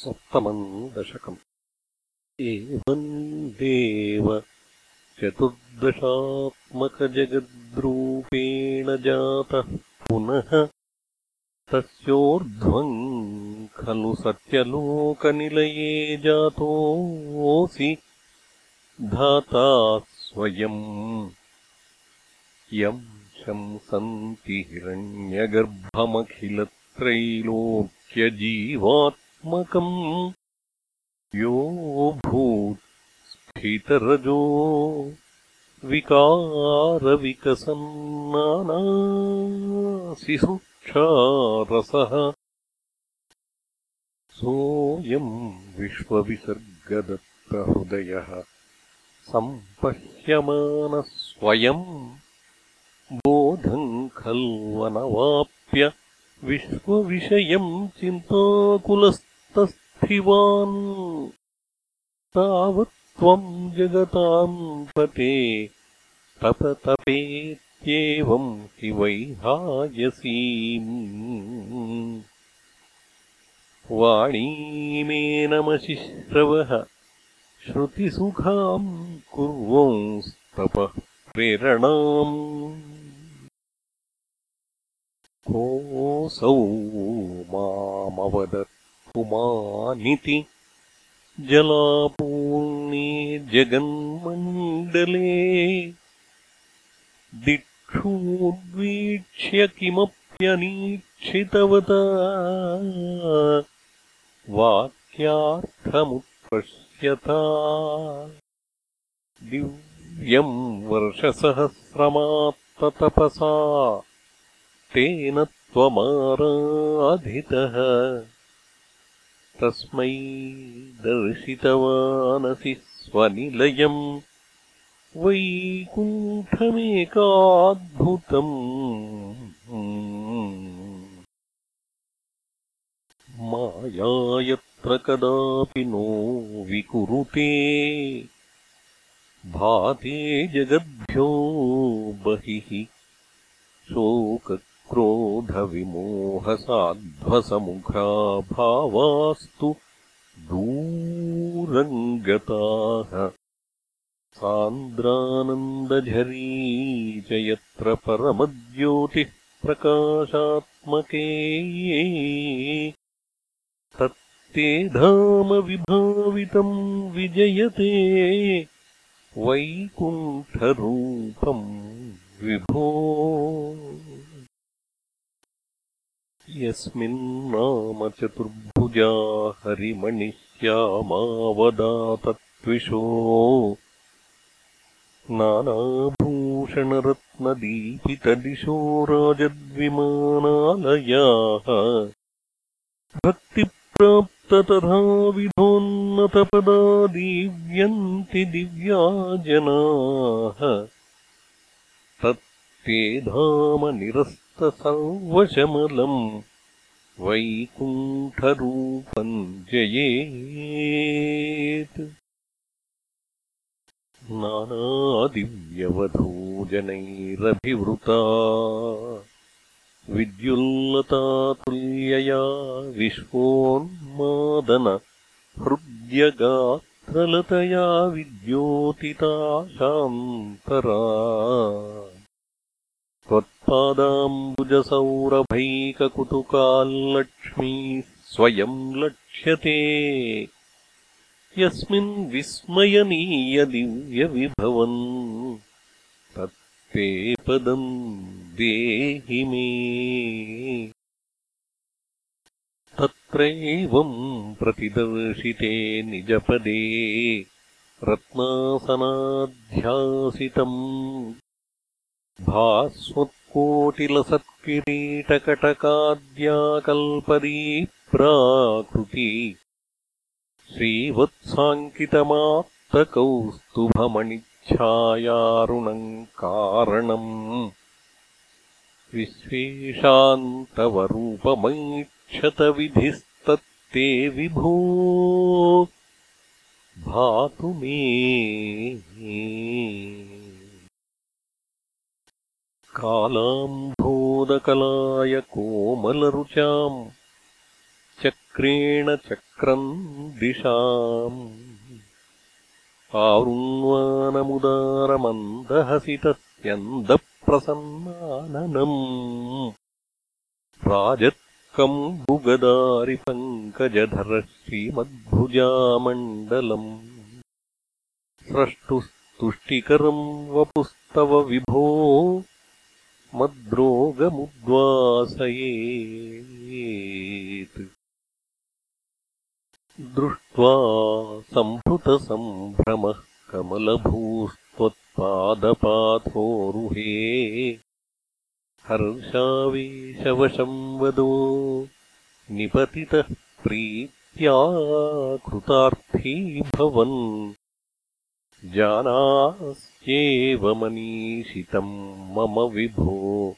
सप्तमम् दशकम्। एवम् देव चतुर्दशात्मकजगद्रूपेण जातः पुनः तस्योर्ध्वम् खलु सत्यलोकनिलये जातोऽसि धाता स्वयम् यम् शंसन्ति हिरण्यगर्भमखिलत्रैलोक्यजीवात् यो भूत् स्फीतरजो विकारविकसन्नानासिसुक्षारसः सोऽयम् विश्वविसर्गदत्तहृदयः सम्पह्यमानः स्वयम् बोधम् खल्वनवाप्य विश्वविषयम् चिन्ताकुलस्तस्थिवान् तावत्त्वम् जगताम् पते। तपतपेत्येवम् हि वैहायसीम्। वाणीमेनमशिश्रवः श्रुतिसुखाम् कुर्वंस्तपः प्रेरणाम्। कोऽसौ मामवदत्पुमानिति जलापूर्णे जगन्मण्डले दिक्षूद्वीक्ष्य किमप्यनीक्षितवता वाक्यार्थमुत्पश्यता। दिव्यम् वर्षसहस्रमात्ततपसा तेन त्वमाराधितः तस्मै दर्शितवानसि स्वनिलयम् वैकुण्ठमेकाद्भुतम् माया यत्र कदापि नो विकुरुते भाते जगद्भ्यो बहिः शोक क्रोधविमोहसाध्वसमुखा भावास्तु दूरङ्गताः। सान्द्रानन्दझरी च यत्र परमज्योतिः प्रकाशात्मके तत्ते धामविभावितम् विजयते वैकुण्ठरूपम् विभो यस्मिन्नाम चतुर्भुजा हरिमणिश्यामावदातत्विषो नानाभूषणरत्नदीपितदिशो राजद्विमानालयाः भक्तिप्राप्ततथा विधोन्नतपदा दीव्यन्ति दिव्या जनाः तत्ते धाम निरस्त सर्वशमलम् वैकुण्ठरूपम् जयेत्। नानादिव्यवधूजनैरभिवृता। विद्युल्लतातुल्यया विश्वोन्मादन। हृद्यगात्रलतया विद्योतिता शान्तरा त्वत्पादाम्बुजसौरभैककुतुकाल्लक्ष्मी स्वयम् लक्ष्यते। यस्मिन् विस्मयनीयदिव्यविभवन्। तत्ते पदम् देहि मे। तत्रैवम् प्रतिदर्शिते निजपदे रत्नासनाध्यासितम् भास्वत्कोटिलसत्किरीटकटकाद्याकल्पदी प्राकृति श्रीवत्साङ्कितमात्तकौस्तुभमणिच्छायारुणम् कारणम् विश्वेशान्तवरूपमैक्षतविधिस्तत्ते विभो। भातु मे कालाम्भोदकलाय कोमलरुचाम् वक्रेण चक्रम् दिशाम् आरुण्वानमुदारमन्दहसितस्यन्दप्रसन्नाननम् राजत्कम्बुगदारिपङ्कजधरः श्रीमद्भुजामण्डलम् स्रष्टुस्तुष्टिकरम् वपुस्तव विभो मद्रोगमुद्वासयेत्। दृष्ट्वा सम्भृतसम्भ्रमः कमलभूस्त्वत्पादपाथोरुहे। हर्षावेशवशम् वदो निपतितः प्रीत्या कृतार्थी भवन् जानास्येवमनीषितम् मम विभो।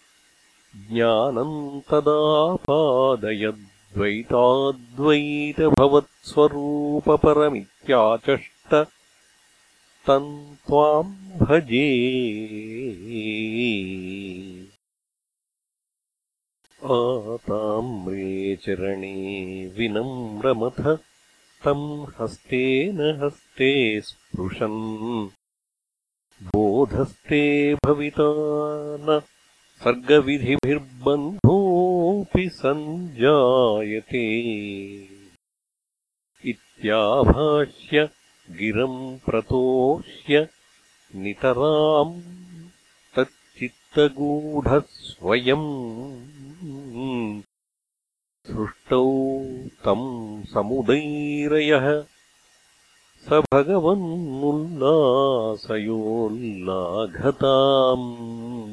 ज्ञानम् तदापादयद्वैताद्वैतभवत्स्वरूपपरमित्याचष्ट। तम् त्वाम् भजे। आताम्रे चरणे विनम्रमथ तम् हस्तेन हस्ते स्पृशन्। बोधस्ते भविता न सर्गविधिभिर्बन्धोऽपि सञ्जायते। इत्याभाष्य गिरम् प्रतोष्य नितराम् तच्चित्तगूढः स्वयम् सृष्टौ तम् समुदैरयः। स भगवन्मुल्लासयोल्लाघताम्